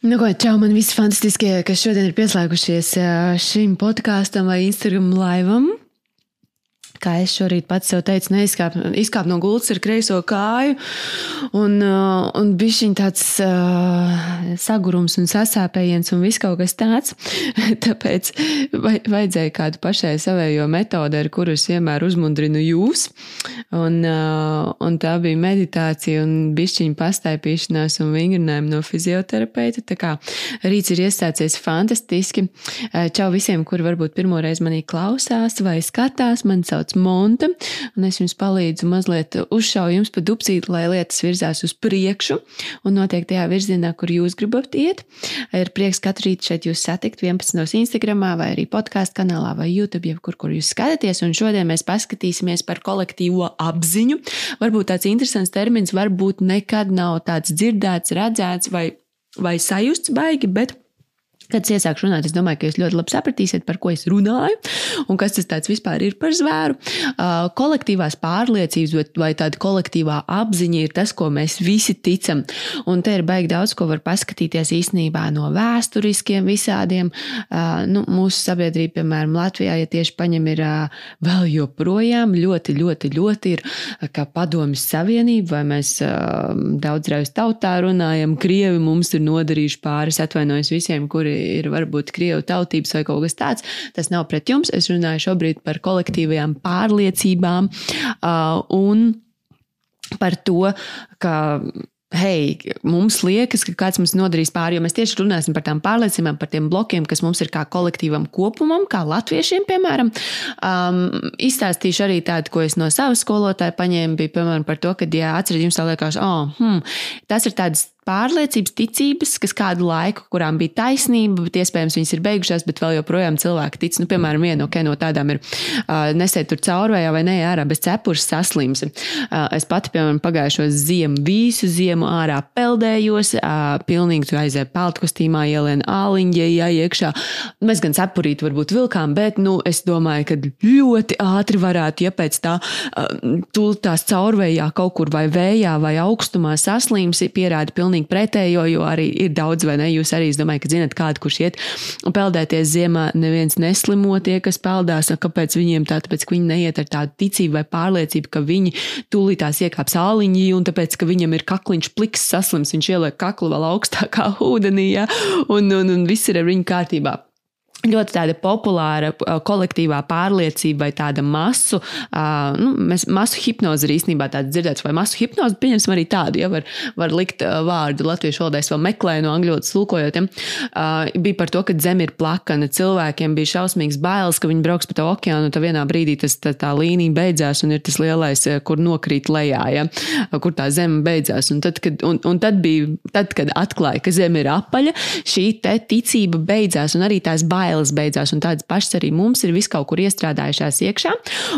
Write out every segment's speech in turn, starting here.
Nu, ko, čau, man visi fantastiskie, kas šodien ir pieslēgušies šim podkāstam vai Instagram laivam. Kā es šorīt pats sev teicu, neizkāp izkāp no gultas ar kreiso kāju. Un, uh, un bija šī tāds uh, sagurums un sasāpējiens un viss kaut kas tāds. Tāpēc vajadzēja kādu pašai savējo metodi, ar kuru es vienmēr uzmundrinu jūs. Un, uh, un tā bija meditācija un bišķiņa pastaipīšanās un vingrinājumi no fizioterapeita. Tā kā rīts ir iestācies fantastiski. Uh, čau visiem, kuri varbūt pirmoreiz manī klausās vai skatās. Man sauc sauc Monta, un es jums palīdzu mazliet uzšauju jums pa dupcīti, lai lietas virzās uz priekšu un notiek tajā virzienā, kur jūs gribat iet. Ir prieks katru rītu šeit jūs satikt 11. Instagramā vai arī podkāstu kanālā vai YouTube, jebkur, kur jūs skatāties, un šodien mēs paskatīsimies par kolektīvo apziņu. Varbūt tāds interesants termins, varbūt nekad nav tāds dzirdēts, redzēts vai, vai sajusts baigi, bet Kad es iesākšu runāt, es domāju, ka jūs ļoti labi sapratīsiet, par ko es runāju un kas tas vispār ir par zvēru. Uh, kolektīvās pārliecības vai tāda kolektīvā apziņa ir tas, ko mēs visi ticam. Un te ir baigi daudz, ko var paskatīties īstenībā no vēsturiskiem visādiem. Uh, nu, mūsu sabiedrība, piemēram, Latvijā, ja tieši paņem, ir uh, vēl joprojām ļoti, ļoti, ļoti ir kā padomjas Savienība, vai mēs daudzreiz tautā runājam, Krievi mums ir nodarījuši pāris, atvainojos visiem, kuri ir varbūt krievu tautības vai kaut kas tāds. Tas nav pret jums. Es runāju šobrīd par kolektīvajām pārliecībām uh, un par to, ka hei, mums liekas, ka kāds mums nodarīs pāri, jo mēs tieši runāsim par tām pārliecībām, par tiem blokiem, kas mums ir kā kolektīvam kopumam, kā latviešiem, piemēram. Um, izstāstīšu arī tādu, ko es no savas skolotāja paņēmu, bija piemēram par to, ka, ja atcerat, jums tā liekas, oh, hmm, tas ir tāds pārliecības, ticības, kas kādu laiku, kurām bija taisnība, bet iespējams viņas ir beigušās, bet vēl joprojām cilvēki tic. Nu, piemēram, viena okay, no tādām ir uh, nesēt tur caurvējā vai nē, ārā bez cepures saslims. Uh, es pati, piemēram, pagājušo ziemu, visu ziemu ārā peldējos, uh, pilnīgi tur aizēju peltkostīmā, ielien āliņģē, ja iekšā. Mēs gan cepurīt varbūt vilkām, bet, nu, es domāju, ka ļoti ātri varētu, ja pēc tā, uh, tās caurvējā kaut kur vai vējā vai augstumā saslims, pierāda pilnīgi pilnīgi pretējo, jo arī ir daudz, vai ne? Jūs arī, es domāju, ka zinat kādu, kurš iet peldēties ziemā, neviens neslimo tie, kas peldās. Kāpēc viņiem tā? Tāpēc, ka viņi neiet ar tādu ticību vai pārliecību, ka viņi tūlītās iekāps āliņķī, un tāpēc, ka viņam ir kakliņš pliks saslims, viņš ieliek kaklu vēl augstākā ūdenī, ja? un, un, un viss ir ar viņu kārtībā ļoti tāda populāra kolektīvā pārliecība vai tāda masu, uh, nu, mēs, masu hipnoze ir īstenībā tāds dzirdēts, vai masu hipnoze, pieņemsim arī tādu, ja var, var likt vārdu latviešu valodā, es vēl meklēju no angļu valodas ja, uh, bija par to, ka zeme ir plakana, cilvēkiem bija šausmīgs bailes, ka viņi brauks pa to okeānu, un tā vienā brīdī tas, tā, tā līnija beidzās, un ir tas lielais, kur nokrīt lejā, ja, kur tā zeme beidzās, un tad, kad, un, un tad bija, tad, kad atklāja, ka zeme ir apaļa, šī ticība beidzās, un arī tās bailes bailes beidzās, un tādas pašas arī mums ir vis kaut kur iestrādājušās iekšā.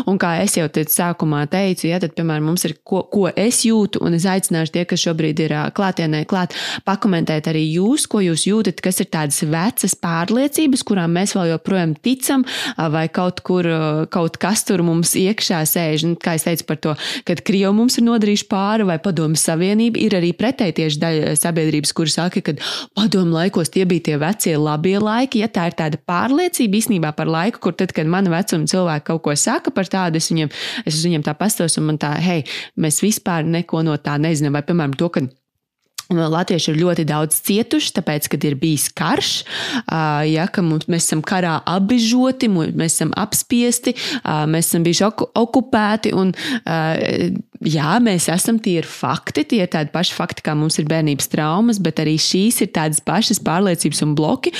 Un kā es jau te sākumā teicu, ja tad, piemēram, mums ir ko, ko es jūtu, un es aicināšu tie, kas šobrīd ir klātienē, klāt, pakomentēt arī jūs, ko jūs jūtat, kas ir tādas vecas pārliecības, kurām mēs vēl joprojām ticam, vai kaut kur kaut kas tur mums iekšā sēž. Un, kā es teicu par to, kad Krievi mums ir nodarījuši pāri, vai Padomju Savienība, ir arī pretēji tieši daļa sabiedrības, kur saka, ka padomu laikos tie bija tie vecie labie laiki, ja tā ir tāda pārliecība īstenībā par laiku, kur tad, kad mana vecuma cilvēki kaut ko saka par tādu, es viņiem, es viņiem tā pastos un man tā, hei, mēs vispār neko no tā nezinām. Vai, piemēram, to, ka Latvieši ir ļoti daudz cietuši, tāpēc, kad ir bijis karš, ja mums, mēs esam karā apbežoti, mēs esam apspiesti, mēs esam bijuši okupēti. Un, jā, mēs esam, tie ir fakti, tie ir tādi paši fakti, kā mums ir bērnības traumas, bet arī šīs ir tādas pašas pārliecības un bloki,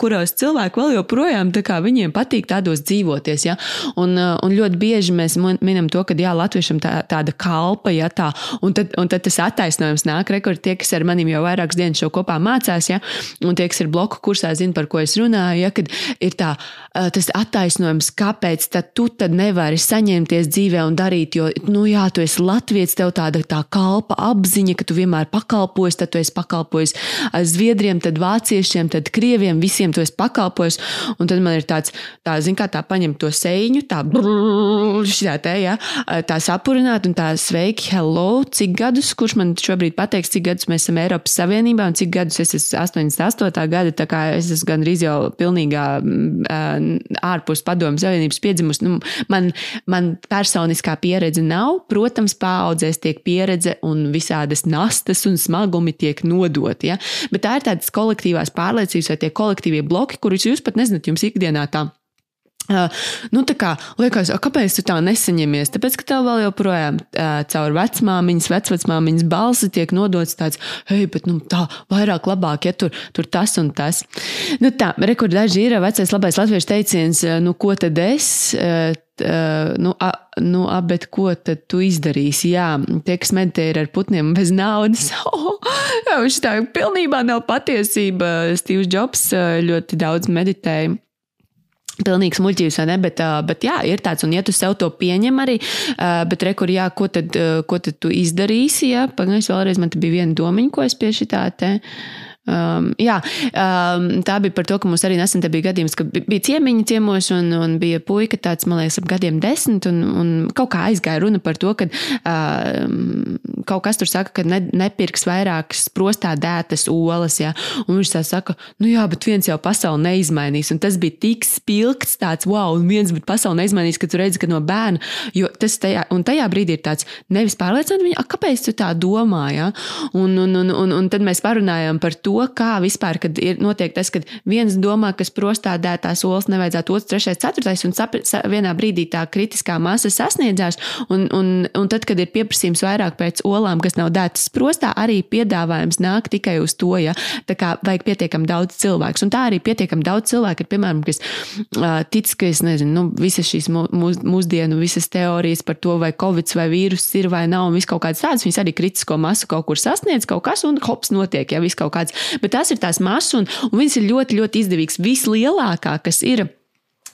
kuros cilvēki vēl joprojām viņiem patīk tādos dzīvoties. Ja? Un, un ļoti bieži mēs minam to, ka jā, latviešam tā, tāda kalpa, ja tā, un tad, un tad tas attaisnojums nāk, rekord tie, kas ar maniem jau vairākas dienas šo kopā mācās, ja? un tie, kas ir bloku kursā, zina, par ko es runāju, ja? kad ir tā, tas attaisnojums, kāpēc tu tad nevari saņemties dzīvē un darīt, jo, nu jā, tu esi latviečs, tev tāda tā kalpa apziņa, ka tu vienmēr pakalpojies, tad tu esi pakalpojis zviedriem, tad vāciešiem, tad krieviem, visiem tu esi pakalpojis. Un tad man ir tāds, tā, zin, kā tā paņemt to sēņu, tā šitā te, ja, tā sapurināt un tā sveiki, hello, cik gadus, kurš man šobrīd pateiks, cik gadus mēs esam Eiropas Savienībā un cik gadus es esmu 88. gada, tā kā es esmu gan arī jau pilnīgā ārpus padomu savienības piedzimusi. Nu, man, man personiskā pieredze nav. Protams, paudzēs tiek pieredze un visādas nastas un smagumi tiek nodoti. Ja? Bet tā ir tādas kolektīvās pārliecības vai tie kolektīvie bloki, kurus jūs pat nezināt jums ikdienā tā Uh, nu, tā kā liekas, kāpēc tu tā nesaņemies? Tāpēc, ka tev vēl joprojām uh, caur vecmāmiņas, vecmāmiņas balsi tiek nodots tāds, hei, bet nu, tā vairāk, labāk, ja tur, tur tas un tas. Nu, tā, rekur daži ir vecais labais latviešu teiciens, nu, ko tad es? Uh, nu, a, nu, a, bet ko tad tu izdarīsi? Jā, tie, kas meditē ar putniem bez naudas, oh, viņš tā pilnībā nav patiesība. Steve's Jobs ļoti daudz meditēja Pilnīgs muļķības, vai ne? Bet, bet jā, ir tāds, un ja tu sev to pieņem arī, bet rekur, jā, ko tad, ko tad tu izdarīsi? Jā, pagaidzi vēlreiz, man te bija viena domiņa, ko es pie šitā te. Um, jā, um, tā bija par to, ka mums arī nesen bija gadījums, ka bija ciemiņi ciemos un, un bija puika tāds, man liekas, ap gadiem desmit, un, un kaut kā aizgāja runa par to, ka um, kaut kas tur saka, ka ne, nepirks vairākas prostā dētas olas, jā, un viņš tā saka, nu jā, bet viens jau pasauli neizmainīs, un tas bija tik spilgts tāds, wow, un viens, bet pasauli neizmainīs, ka tu redzi, ka no bērna, jo tas tajā, un tajā brīdī ir tāds nevis pārliecināt viņu, kāpēc tu tā domā, jā, un, un, un, un, un tad mēs parunājām par to, kā vispār, kad ir notiek tas, ka viens domā, ka prostā dētās olas nevajadzētu, otrs, trešais, ceturtais, un sap, sa, vienā brīdī tā kritiskā masa sasniedzās, un, un, un tad, kad ir pieprasījums vairāk pēc olām, kas nav dētas prostā, arī piedāvājums nāk tikai uz to, ja tā kā vajag pietiekami daudz cilvēku. Un tā arī pietiekami daudz cilvēku ir, piemēram, kas uh, tic, ka es nezinu, nu, visas šīs mūs, mūsdienu, visas teorijas par to, vai covid vai vīrus ir vai nav, un viss kaut kāds tāds, viņas arī kritisko masu kaut kur sasniedz kaut kas, un hops notiek, ja viss kaut kāds bet tās ir tās masas, un, un viņas ir ļoti, ļoti izdevīgas. Vislielākā, kas ir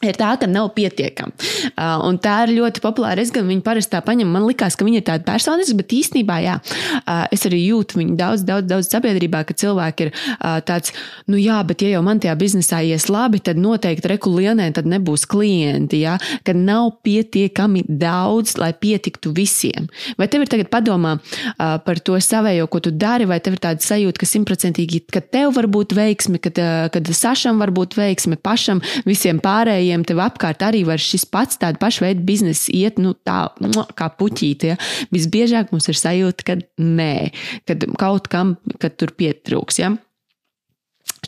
ir tā, ka nav pietiekama. Uh, un tā ir ļoti populāra. Es gan viņu parasti tā paņemu. Man liekas, ka viņa ir tāda personiska, bet īstenībā, jā, uh, es arī jūtu viņu daudz, daudz, daudz sabiedrībā, ka cilvēki ir uh, tāds, nu jā, bet ja jau man tajā biznesā ies labi, tad noteikti rekulienē tad nebūs klienti, jā, ka nav pietiekami daudz, lai pietiktu visiem. Vai tev ir tagad padomā uh, par to savējo, ko tu dari, vai tev ir tāda sajūta, ka simtprocentīgi, ka tev var būt veiksmi, kad, uh, kad Sašam var būt veiksmi, pašam, visiem pārējiem pārējiem tev apkārt arī var šis pats tāds pašs veids biznesa iet, nu, tā kā puķīte. Ja? Visbiežāk mums ir sajūta, ka nē, kad kaut kam, kad tur pietrūks. Ja?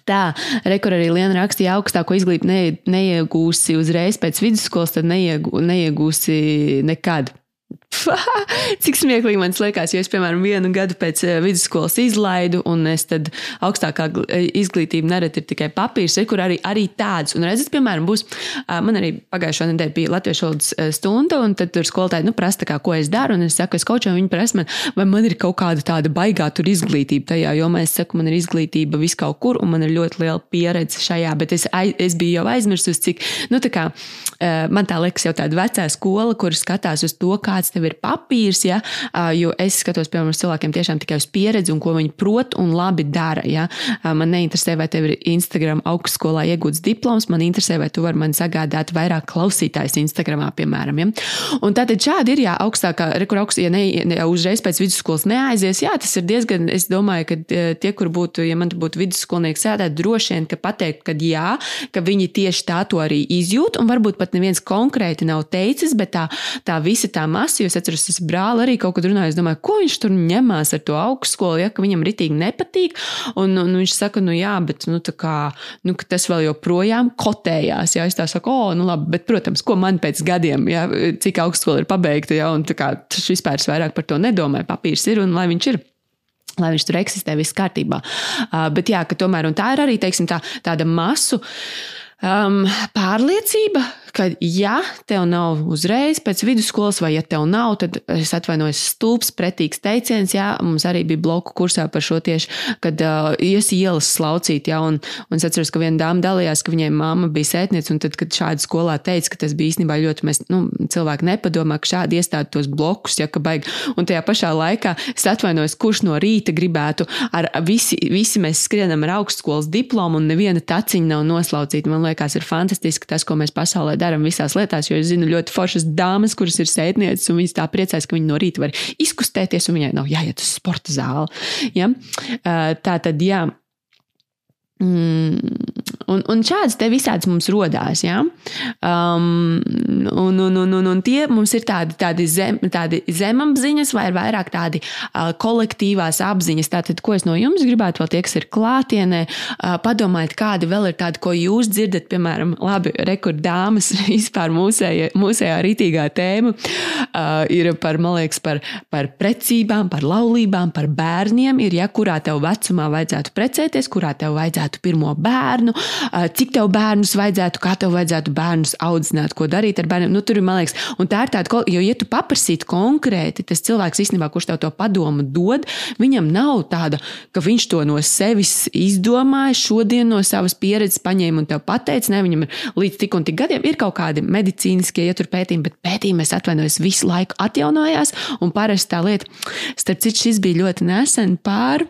Tā, rekur arī Liena rakstīja, augstāko izglītību ne, neiegūsi uzreiz pēc vidusskolas, tad neiegū, neiegūsi nekad. Cik smieklīgi man liekas, ja es, piemēram, vienu gadu pēc eh, vidusskolas izlaidu, un es tad augstākā eh, izglītība nereti ir tikai papīrs, kur arī, arī tāds. Un redzat, piemēram, būs, man arī pagājušā nedēļa bija latviešu valodas eh, stunda, un tad tur skolotāji, nu, prasa, kā, ko es daru, un es saku, es kaut ko viņu prasu, man, vai man ir kaut kāda tāda baigā tur izglītība tajā, jo es saku, man ir izglītība vis kaut kur, un man ir ļoti liela pieredze šajā, bet es, es biju jau aizmirsus, cik, nu, tā kā man tā liekas jau tāda vecā skola, kur skatās uz to, kāds tev ir papīrs, ja, jo es skatos, piemēram, uz cilvēkiem tiešām tikai uz pieredzi un ko viņi prot un labi dara. Ja. Man neinteresē, vai tev ir Instagram augstskolā iegūts diploms, man interesē, vai tu vari man sagādāt vairāk klausītājs Instagramā, piemēram. Ja. Un tātad šādi ir, jā, augstākā, rekur augsts, ja, ne, ja uzreiz pēc vidusskolas neaizies, jā, tas ir diezgan, es domāju, ka tie, kur būtu, ja man būtu vidusskolnieks sēdēt, droši vien, ka pateikt, ka jā, ka viņi tieši tā to arī izjūt, un varbūt pat neviens konkrēti nav teicis, bet tā, tā visa tā masa, jo es atceros, tas brāli arī kaut kad runāja. Es domāju, ko viņš tur ņemās ar to augstskolu, ja viņam ritīgi nepatīk. Un, un viņš saka, nu jā, bet nu, kā, nu, tas vēl joprojām kotējās. Ja? Es tā saku, o, nu labi, bet, protams, ko man pēc gadiem, ja? cik augstskola ir pabeigta, ja? un kā, tas vispār vairāk par to nedomāju. Papīrs ir un lai viņš ir lai viņš tur eksistē, viss kārtībā. Uh, bet jā, ka tomēr tā ir arī teiksim, tā, tāda masu. Um, pārliecība, ka, ja tev nav uzreiz pēc vidusskolas, vai ja tev nav, tad es atvainojos, stulbs, pretīgs teiciens. Jā, mums arī bija bloku kursā par šo tieši, kad uh, ies ielas slaucīt. Jā, un, un es atceros, ka viena dāma dalījās, ka viņai mamma bija sētniece, un tad, kad šādi skolā teica, ka tas bija īstenībā ļoti, mēs, nu, cilvēki nepadomā, ka šādi iestāda tos blokus, ja ka baigi. Un tajā pašā laikā es atvainojos, kurš no rīta gribētu ar visi, visi mēs skrienam ar augstskolas diplomu, un neviena taciņa nav noslaucīta. Man liekas, ir fantastiski tas, ko mēs pasaulē darām visās lietās. Jo es zinu ļoti foršas dāmas, kuras ir sētnieces, un viņas tā priecājas, ka viņi no rīta var izkustēties, un viņai nav jāiet uz sporta zāli. Ja? Tā tad, jā. Mm, un, un šādas te visādas mums rodās. Ja? Um, un, un, un, un, un tie mums ir tādi, tādi, zem, tādi zemapziņas, vai vairāk tādi uh, kolektīvās apziņas. Tātad, ko es no jums gribētu vēl tie, kas ir klātienē, uh, padomājiet, kādi vēl ir tādi, ko jūs dzirdat, piemēram, labi, rekordāmas vispār mūsējā, mūsējā rītīgā tēma uh, ir par, man liekas, par, par precībām, par laulībām, par bērniem. Ir, ja kurā tev vecumā vajadzētu precēties, kurā tev vajadzētu vajadzētu pirmo bērnu, cik tev bērnus vajadzētu, kā tev vajadzētu bērnus audzināt, ko darīt ar bērniem. Nu, tur ir, man liekas, un tā ir tāda, jo, ja tu paprasītu konkrēti, tas cilvēks īstenībā, kurš tev to padomu dod, viņam nav tāda, ka viņš to no sevis izdomāja, šodien no savas pieredzes paņēma un tev pateica, ne, viņam ir līdz tik un tik gadiem, ir kaut kādi medicīniskie ietur pētījumi, bet pētījumi, es atvainojos, visu laiku atjaunojās, un parasti tā lieta, starp citu, šis bija ļoti nesen pār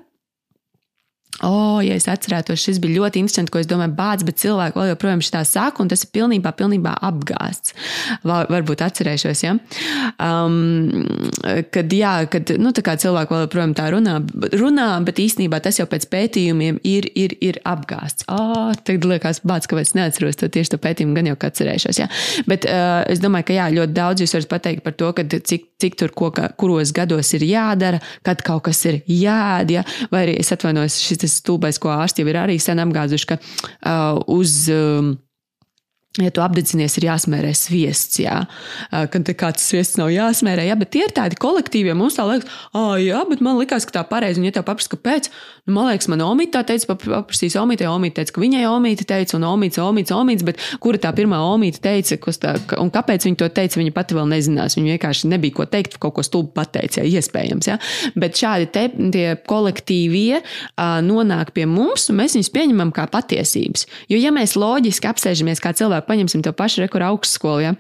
O, oh, ja es atcerētos, šis bija ļoti interesants, ko es domāju, bācis, bet cilvēki vēl joprojām šitā saka, un tas ir pilnībā, pilnībā apgāsts. Var, varbūt atcerēšos, ja? Um, kad, jā, kad, nu, tā kā cilvēki vēl joprojām tā runā, runā, bet īstenībā tas jau pēc pētījumiem ir, ir, ir apgāsts. Oh, tagad liekas, bācis, ka es neatceros to tieši to pētījumu, gan jau kā atcerēšos, ja? Bet uh, es domāju, ka jā, ļoti daudz jūs varat pateikt par to, ka cik, cik tur, ko, kuros gados ir jādara, kad kaut kas ir jādara, ja? vai arī es atvainojos, šis tas stulbais, ko ārsti jau ir arī sen apgāzuši, ka uh, uz. Um, Ja tu apdedzinies, ir jāsmērē sviests. Jā. Kad kāds sviests nav jāsmērē, jā, bet tie ir tādi kolektīvi. Ja mums tā liekas, ah, jā, bet man liekas, ka tā pareizi. Un, ja tev paprasti, kāpēc, nu, man liekas, man omīte tā teica, paprasīs omītei, omīte teica, ka viņai omīte teica, un omīte, omīte, omīte, bet kura tā pirmā omīte teica, tā, un kāpēc viņa to teica, viņa pati vēl nezinās. Viņa vienkārši nebija ko teikt, kaut ko stulbu pateica, jā, iespējams. Jā. Bet šādi te, tie kolektīvie nonāk pie mums, un mēs viņus pieņemam kā patiesības. Jo, ja mēs loģiski apsēžamies kā cilvēki, paņemsim to pašu rekuru augstskolu. Ja?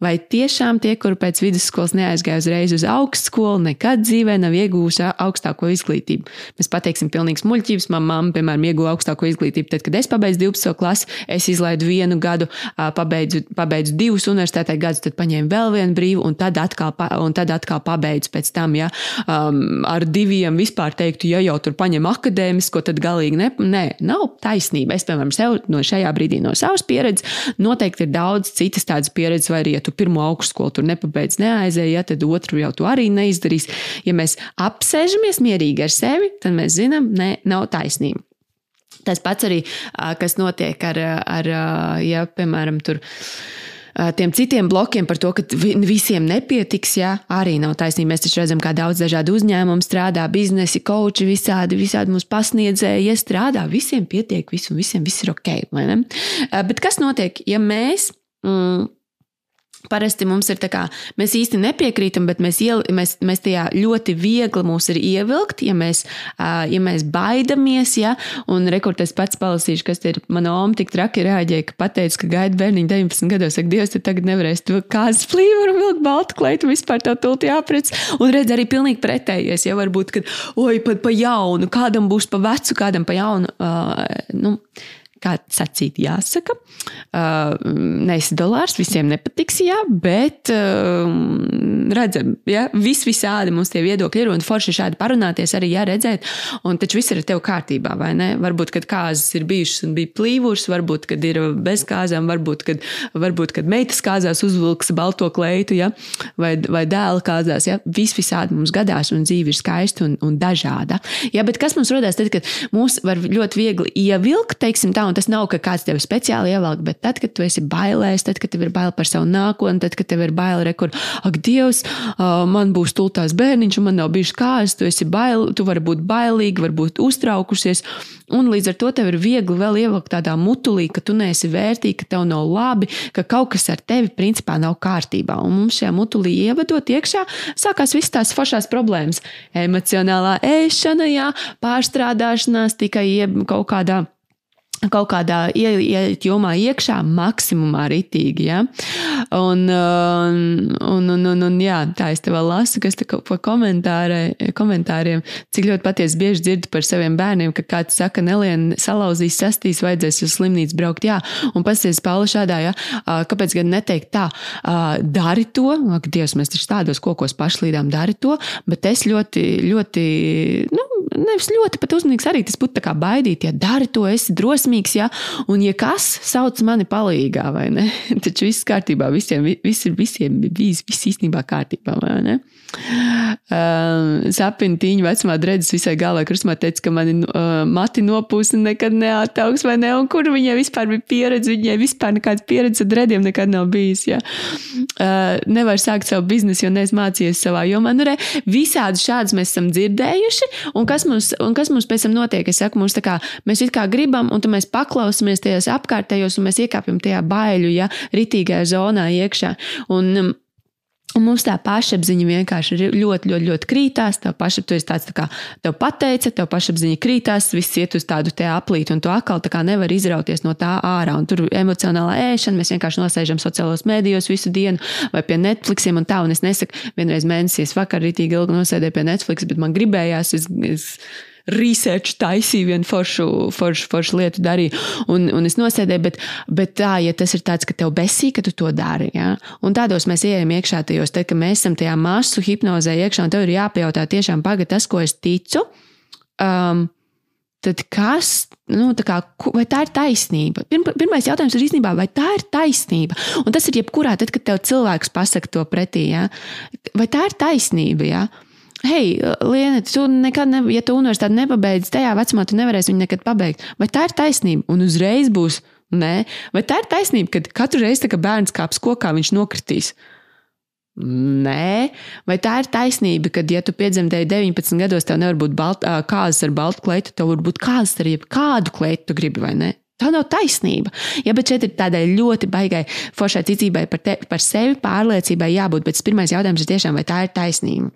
Vai tiešām tie, kuri pēc vidusskolas neaizgāja uzreiz uz augstskolu, nekad dzīvē nav ieguvuši augstāko izglītību? Mēs pateiksim, pilnīgs muļķības. Manā mamma, piemēram, ieguva augstāko izglītību. Tad, kad es pabeidzu 12. klasi, es izlaidu vienu gadu, pabeidzu, pabeidzu divus universitātē gadus, tad paņēmu vēl vienu brīvu, un tad atkal, un tad atkal pabeidzu pēc tam. Ja? Um, ar diviem vispār teiktu, ja jau tur paņem akadēmisko, tad galīgi ne, nē, nav taisnība. Es, piemēram, sev no šajā brīdī no savas pieredzes noteikti ir daudz citas tādas pieredzes, vai ja tu pirmo augstskolu tur nepabeidz, neaizēji, ja tad otru jau tu arī neizdarīsi. Ja mēs apsēžamies mierīgi ar sevi, tad mēs zinām, ne, nav taisnība. Tas pats arī, kas notiek ar, ar ja, piemēram, tur tiem citiem blokiem par to, ka visiem nepietiks, jā, arī nav taisnība. Mēs taču redzam, kā daudz dažādu uzņēmumu strādā, biznesi, koči, visādi, visādi mums pasniedzēji, ja strādā, visiem pietiek, visu, visiem viss ir ok. Bet kas notiek, ja mēs. Mm, Parasti mums ir tā, kā mēs īsti nepiekrītam, bet mēs, iel, mēs, mēs tajā ļoti viegli mūs ir ievilkt, ja mēs, ja mēs baidamies. Ja? Un rekords pats palasīšu, kas ir mana oma tik traki reaģēja, ka pateica, ka gaida bērniņu 19 gados, saka, Dievs, tu tagad nevarēsi to kādas plīvuru vilkt baltu kleitu, vispār tā tulti jāprec. Un redz arī pilnīgi pretējies, ja varbūt, ka, oi, pat pa jaunu, kādam būs pa vecu, kādam pa jaunu. Uh, nu, kā sacīt, jāsaka. Uh, Neesi dolārs, visiem nepatiks, jā, bet uh, redzam, ja, vis visādi mums tie viedokļi ir un forši šādi parunāties arī jāredzēt, un taču viss ir tev kārtībā, vai ne? Varbūt, kad kāzas ir bijušas un bija plīvurs, varbūt, kad ir bez kāzām, varbūt, kad, varbūt, kad meitas kāzās uzvilks balto kleitu, ja, vai, vai dēla kāzās, ja, vis visādi mums gadās un dzīve ir skaista un, un dažāda. Ja, bet kas mums rodās tad, kad mūs var ļoti viegli ievilkt, teiksim tā, un tas nav, ka kāds tevi speciāli ievelk, bet tad, kad tu esi bailēs, tad, kad tev ir bail par savu nākotni, tad, kad tev ir bail, rekur, ak, Dievs, man būs tultās bērniņš, un man nav bijuši kājas, tu esi bail, tu vari būt bailīgi, varbūt uztraukusies, un līdz ar to tev ir viegli vēl ievilkt tādā mutulī, ka tu neesi vērtīga, ka tev nav labi, ka kaut kas ar tevi principā nav kārtībā. Un mums šajā mutulī ievadot iekšā, sākās visas tās foršās problēmas. Emocionālā ēšana, jā, pārstrādāšanās tikai kaut kādā kaut kādā ieiet jomā iekšā, maksimumā ritīgi. Ja? Un, un, un, un, un, jā, tā es te vēl lasu, kas te pa komentāriem, cik ļoti patiesi bieži dzirdu par saviem bērniem, ka kāds saka, Nelien salauzīs, sastīs, vajadzēs uz slimnīcu braukt. Jā, un pasties Paula šādā, ja? kāpēc gan neteikt tā, dari to, ak, Dievs, mēs taču tādos kokos pašlīdām dari to, bet es ļoti, ļoti, nu, nevis ļoti pat uzmanīgs arī tas būtu kā baidīt, ja dari to, esi drosmīgs, ja, un ja kas sauc mani palīgā, vai ne, taču viss kārtībā, visiem, viss ir visiem, viss, viss īstenībā kārtībā, vai ne. Uh, Sapņu tīņa vecumā dredzes visai galvā krusmā teica, ka mani uh, mati nopūsta nekad neataugs, vai ne, un kur viņai vispār bija pieredze, viņai vispār nekādas pieredzes ar drediem nekad nav bijis, ja. Uh, nevar sākt savu biznesu, jo neesmu mācījies savā jomā. Nu, re, visādi šādus mēs esam dzirdējuši, un kas mums, un kas mums pēc tam notiek? Es saku, mums tā kā mēs it kā gribam, un tad mēs paklausāmies tajos apkārtējos, un mēs iekāpjam tajā baiļu, ja ritīgajā zonā iekšā. Un, um, Un mums tā pašapziņa vienkārši ir ļoti, ļoti, ļoti krītās. Tev tu esi tāds, tā kā tev pateica, tev pašapziņa krītās, viss iet uz tādu te aplīti, un tu atkal tā kā nevar izrauties no tā ārā. Un tur emocionālā ēšana, mēs vienkārši nosēžam sociālos mēdījos visu dienu vai pie Netflixiem un tā. Un es nesaku, vienreiz mēnesī es vakar rītīgi ilgi nosēdēju pie Netflix, bet man gribējās. Es, es, research taisīju, vienu foršu, foršu, foršu lietu darīju. Un, un es nosēdēju, bet, bet tā, ja tas ir tāds, ka tev besī, ka tu to dari. Ja? Un tādos mēs ejam iekšā tajos, tad, kad mēs esam tajā masu hipnozē iekšā, un tev ir jāpajautā tiešām pagad tas, ko es ticu. Um, Tad kas, nu, kā, vai tā ir taisnība? Pirmais jautājums ir īstenībā, vai tā ir taisnība? Un tas ir jebkurā, tad, kad tev cilvēks pasaka to pretī, ja? vai tā ir taisnība? Ja? Hei, Liena, tu nekad, ne, ja tu universitāti nepabeidzi, tajā vecumā tu nevarēsi viņu nekad pabeigt. Vai tā ir taisnība? Un uzreiz būs, nē, vai tā ir taisnība, ka katru reizi, kad bērns kāps kokā, viņš nokritīs? Nē, vai tā ir taisnība, ka, ja tu piedzemdēji 19 gados, tev nevar būt balt, kāzas ar baltu kleitu, tev var būt kāzas ar jebkādu kleitu, tu gribi vai ne? Tā nav taisnība. Ja, bet šeit ir tādai ļoti baigai foršai ticībai par, te, par sevi, pārliecībai jābūt. Bet pirmais jautājums ir tiešām, vai tā ir taisnība.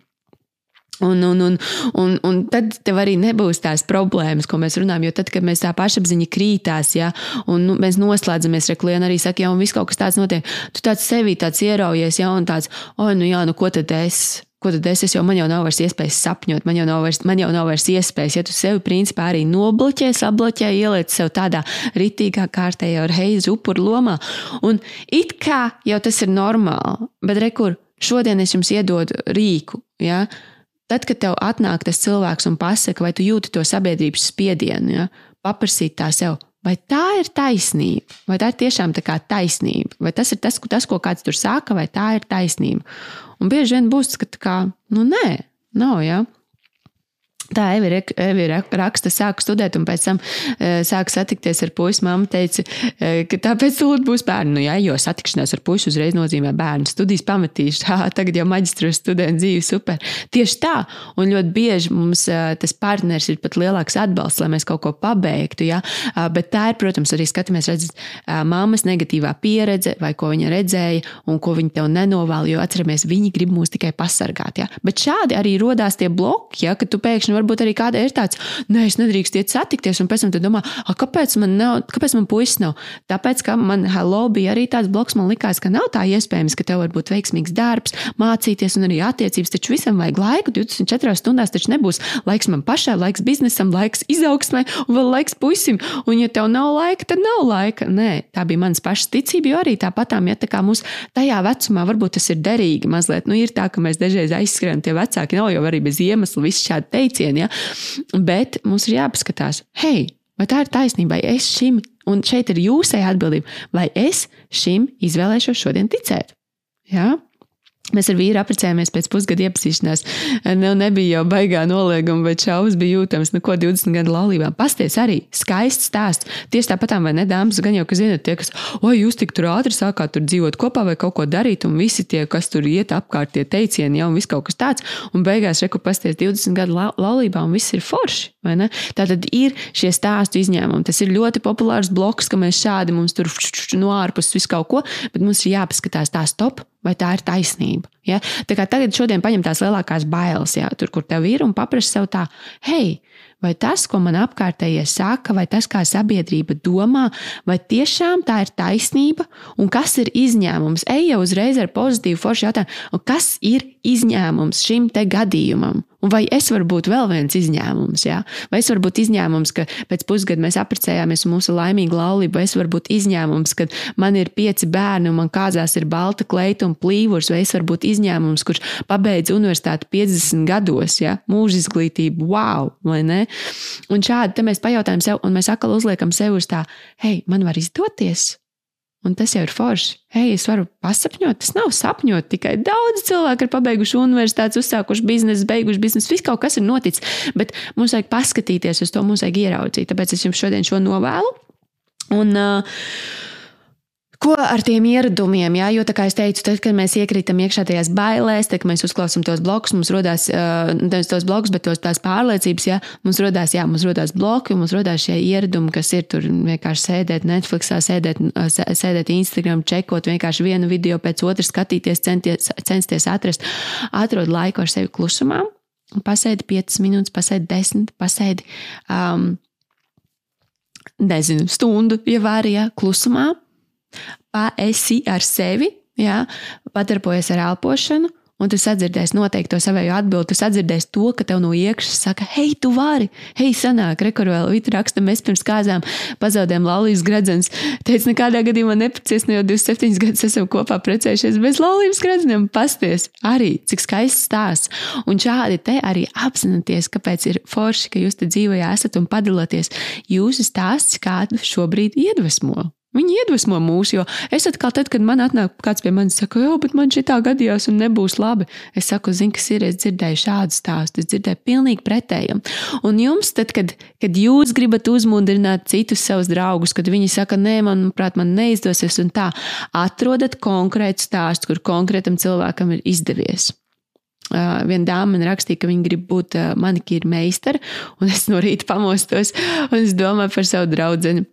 Un, un, un, un, un tad tev arī nebūs tās problēmas, ko mēs runājam. Jo tad, kad mēs tā pašapziņa krītās, ja, un nu, mēs noslēdzamies, reklēna arī saka, ja un viss kaut kas tāds notiek, tu tāds sevi tāds ieraujies, ja, un tāds, o, nu jā, nu ko tad es? Ko tad es, es jau man jau nav vairs iespējas sapņot, man jau nav vairs, man jau nav vairs iespējas. Ja tu sevi principā arī nobloķē, sabloķē, ieliec sev tādā ritīgā kārtējā reizi upuru lomā, un it kā jau tas ir normāli, bet rekur, šodien es jums iedodu rīku. Ja? Tad, kad tev atnāk tas cilvēks un pasaka, vai tu jūti to sabiedrības spiedienu, ja, paprasīt tā sev, vai tā ir taisnība, vai tā ir tiešām tā kā taisnība, vai tas ir tas, tas, ko kāds tur saka, vai tā ir taisnība. Un bieži vien būs, ka tā kā, nu nē, nav, ja. Tā Evi, Evi raksta, sāku studēt, un pēc tam e, sāku satikties ar puisi. Māma teica, e, ka tāpēc tūlīt būs bērni. Nu, jā, jo satikšanās ar puisi uzreiz nozīmē bērnu. Studijas pametīšu, tā, tagad jau maģistros studēju dzīvi, super. Tieši tā, un ļoti bieži mums e, tas partners ir pat lielāks atbalsts, lai mēs kaut ko pabeigtu. Ja? Bet tā ir, protams, arī skatāmies, redzat, māmas negatīvā pieredze, vai ko viņa redzēja, un ko viņa tev nenovēl, jo atceramies, viņi grib mūs tikai pasargāt. Ja? Bet šādi arī rodās tie bloki, ja, ka tu pēkšņi un varbūt arī kāda ir tāds, nē, es nedrīkstu iet satikties, un pēc tam tu domā, kāpēc man nav, kāpēc man puisis nav? Tāpēc, ka man hello bija arī tāds bloks, man likās, ka nav tā iespējams, ka tev var būt veiksmīgs darbs, mācīties un arī attiecības, taču visam vajag laiku, 24 stundās taču nebūs laiks man pašai, laiks biznesam, laiks izaugsmai un vēl laiks puisim, un ja tev nav laika, tad nav laika. Nē, tā bija mans pašas ticība, jo arī tāpatām, ja tā kā mums tajā vecumā varbūt tas ir derīgi mazliet, nu ir tā, ka mēs dažreiz aizskrējam, tie vecāki nav jau arī bez iemesla, visi šādi teicieni teicieni. Ja? Bet mums ir jāpaskatās, hei, vai tā ir taisnība, vai es šim, un šeit ir jūsēja atbildība, vai es šim izvēlēšos šodien ticēt. Ja? Mēs ar vīru apprecējāmies pēc pusgada iepazīšanās. Nu, nebija jau baigā nolieguma, bet šaubas bija jūtamas. Nu, ko 20 gadu laulībā. Pasties arī skaists stāsts. Tieši tāpat, vai ne, dāmas, gan jau, ka zinat, tie, kas, oi, jūs tik tur ātri sākāt tur dzīvot kopā vai kaut ko darīt, un visi tie, kas tur iet apkārt, tie teicieni, jau viss kaut kas tāds. Un beigās, reku, pasties 20 gadu la laulībā, un viss ir forši. Tātad ir šie stāstu izņēmumi. Tas ir ļoti populārs bloks, ka mēs šādi mums tur no ārpuses visu kaut ko, bet mums ir jāpaskatās tā stop vai tā ir taisnība. Ja? Tā kā tagad šodien paņem tās lielākās bailes, ja? tur, kur tev ir, un paprasti sev tā, hei, vai tas, ko man apkārtējie saka, vai tas, kā sabiedrība domā, vai tiešām tā ir taisnība, un kas ir izņēmums? Ej jau uzreiz ar pozitīvu foršu jautājumu, kas ir izņēmums šim te gadījumam? Un vai es varu būt vēl viens izņēmums? Ja? Vai es varu būt izņēmums, ka pēc pusgada mēs apprecējāmies un mūsu laimīga laulība, vai es varu būt izņēmums, kad man ir pieci bērni un man kāzās ir balta kleita un plīvurs, vai es varu būt izņēmums, kurš pabeidz universitāti 50 gados, ja? mūža izglītību, wow, vai ne? Un šādi mēs pajautājam sev, un mēs atkal uzliekam sev uz tā, hei, man var izdoties. Un tas jau ir forši. Hei, es varu pasapņot. Tas nav sapņot tikai. Daudz cilvēku ir pabeiguši universitātes, uzsākuši biznesu, beiguši biznesu. Viss kaut kas ir noticis. Bet mums vajag paskatīties uz to, mums vajag ieraudzīt. Tāpēc es jums šodien šo novēlu. Un, uh, Ko ar tiem ieradumiem? Jā, jo, kā jau teicu, tad, kad mēs iekrītam iekšā tajās bailēs, tad, kad mēs uzklausām tos blokus, mums rodas nevis tos blokus, bet tos tās pārliecības, jā, mums rodas, jā, mums rodas bloki, mums rodas šie ieradumi, kas ir tur vienkārši sēdēt Netflixā, sēdēt, sēdēt Instagram, čekot vienkārši vienu video pēc otras, skatīties, centies, censties atrast, atrod laiku ar sevi klusumā. Pasēdi 5 minūtes, pasēdi 10, pasēdi, um, nezinu, stundu, ja vari, ja, klusumā esi ar sevi, jā, padarbojies ar elpošanu. Un tu sadzirdēsi noteikti to savēju atbildi. Tu sadzirdēsi to, ka tev no iekšas saka, hei, tu vari, hei, sanāk, rekurvēl, vita raksta, mēs pirms kāzām pazaudējām laulības gradzens. Teicu, nekādā gadījumā nepacies, no jau 27 gadus esam kopā precējušies bez laulības gradzeniem. Pasties, arī, cik skaists stāsts. Un šādi te arī apzināties, kāpēc ir forši, ka jūs te dzīvojā esat un padaloties. Jūsu stāsts kādu šobrīd iedvesmo. Viņi iedvesmo mūs, jo es atkal, tad, kad man atnāk kāds pie manis, saka, jo, bet man šī tā gadījās un nebūs labi. Es saku, zini, kas ir, es dzirdēju šādu stāstu, es dzirdēju pilnīgi pretēju. Un jums, tad, kad, kad jūs gribat uzmundrināt citus savus draugus, kad viņi saka, nē, manuprāt, man neizdosies, un tā, atrodat konkrētu stāstu, kur konkrētam cilvēkam ir izdevies. Uh, viena dāma man rakstīja, ka viņa grib būt uh, manikīra meistara, un es no rīta pamostos un es domāju par savu draugu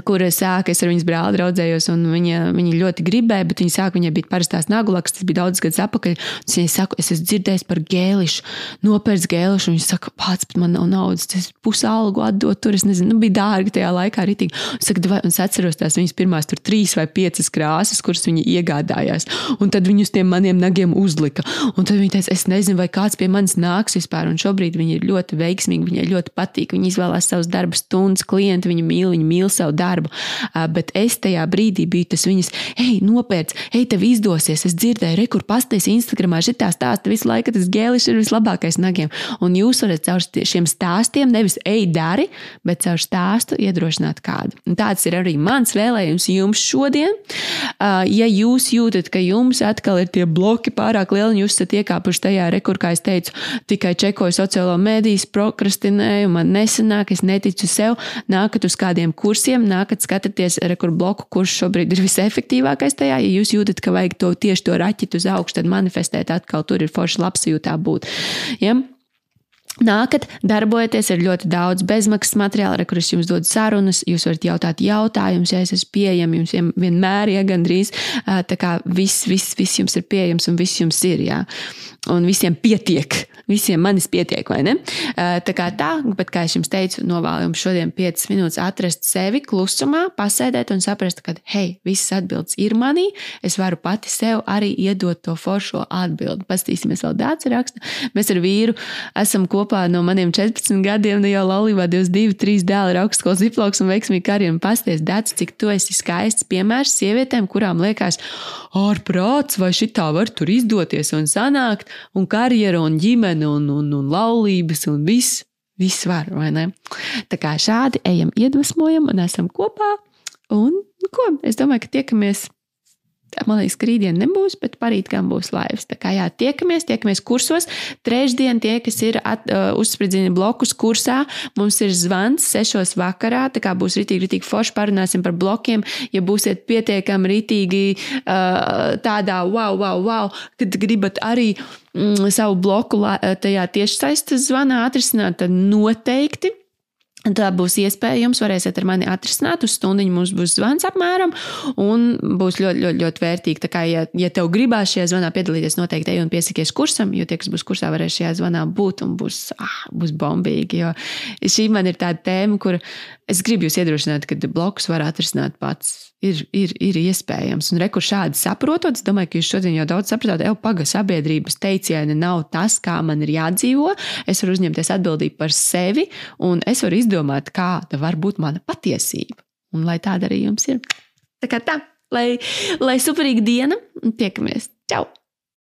kur sāka, es ar viņas brāli draudzējos, un viņa, viņa ļoti gribēja, bet viņa sāka, viņai bija parastās nagulaks, tas bija daudz gadus atpakaļ. Viņa saka, es esmu dzirdējis par gēlišu, nopērts gēlišu, un viņa saka, pats, bet man nav naudas, tas pusalgu atdot tur, es nezinu, nu, bija dārgi tajā laikā arī tik. Un, saka, vai, un es atceros tās viņas pirmās tur trīs vai piecas krāsas, kuras viņa iegādājās, un tad viņus tiem maniem nagiem uzlika. Un tad viņa teica, es nezinu, vai kāds pie manis nāks vispār, un šobrīd viņa ir ļoti veiksmīga, viņai ļoti patīk, viņa izvēlās savus darba stundas, klienti, viņa mīl, viņa mīl savu darbu, bet es tajā brīdī biju tas viņas, hei, nopērc, hei, tev izdosies. Es dzirdēju, re, kur pasties Instagramā, šitā stāsta visu laiku, tas gēlis ir vislabākais nagiem. Un jūs varat caur šiem stāstiem nevis ej, dari, bet caur stāstu iedrošināt kādu. Un tāds ir arī mans vēlējums jums šodien. Ja jūs jūtat, ka jums atkal ir tie bloki pārāk lieli, un jūs esat iekāpuši tajā rekur, kā es teicu, tikai čekoju sociālo mediju, prokrastinēju, man nesanāk, es neticu sev, nākat uz kādiem kursiem, nākat skatāties, kur bloku, kurš šobrīd ir visefektīvākais tajā. Ja jūs jūtat, ka vajag to tieši to raķitu uz augšu, tad manifestēt atkal tur ir forši labsajūtā būt. Ja? Nākat, darbojieties, ir ļoti daudz bezmaksas materiāla, kurus jums dod sarunas. Jūs varat jautāt jautājumus, ja es esmu pieejams, jums vienmēr, ja gandrīz tā kā viss, viss, viss jums ir pieejams un viss jums ir. Jā. Un visiem pietiek. Visiem manis pietiek, vai ne? Tā kā tā, bet kā jau teicu, novēlu jums šodien 5 minūtes atrast sevi klusumā, pasēdēt un saprast, ka, hei, visas atbildes ir manī. Es varu pati sev arī iedot to foršo atbildi. Pastīsimies, vēl dāts raksta. Mēs ar vīru esam kopā kopā no maniem 14 gadiem, nu jau laulībā 22, 3 dēli ir augstskolas diploms un veiksmīgi karjeru. Pasties, Dārts, cik tu esi skaists piemērs sievietēm, kurām liekas, ārprāts, vai šī tā var tur izdoties un sanākt, un karjeru, un ģimene, un, un, un laulības, un viss. Viss var, vai ne? Tā kā šādi ejam, iedvesmojam un esam kopā. Un, ko? Es domāju, ka tiekamies Man liekas, ka rītdien nebūs, bet parīt gan būs laivas. Tā kā jā, tiekamies, tiekamies kursos. Trešdien tie, kas ir at, uh, uzspridzini blokus kursā, mums ir zvans sešos vakarā. Tā kā būs rītīgi, rītīgi forši parunāsim par blokiem. Ja būsiet pietiekami rītīgi uh, tādā wow, wow, wow, kad gribat arī mm, savu bloku tajā tiešsaistes zvanā atrisināt, tad noteikti Tā būs iespēja, jums varēsiet ar mani atrisināt, uz stundu mums būs zvans apmēram, un būs ļoti, ļoti, ļoti vērtīgi. Tā kā, ja, ja tev gribās šajā zvanā piedalīties, noteikti ej un piesakies kursam, jo tie, kas būs kursā, varēs šajā zvanā būt un būs, ah, būs bombīgi. Jo šī man ir tāda tēma, kur es gribu jūs iedrošināt, ka blokus var atrisināt pats ir, ir, ir iespējams. Un rekur šādi saprotot, es domāju, ka jūs šodien jau daudz saprotat, jau paga sabiedrības teicieni nav tas, kā man ir jādzīvo. Es varu uzņemties atbildību par sevi, un es varu izdomāt, kāda var būt mana patiesība. Un lai tāda arī jums ir. Tā kā tā, lai, lai superīga diena, un tiekamies! Čau!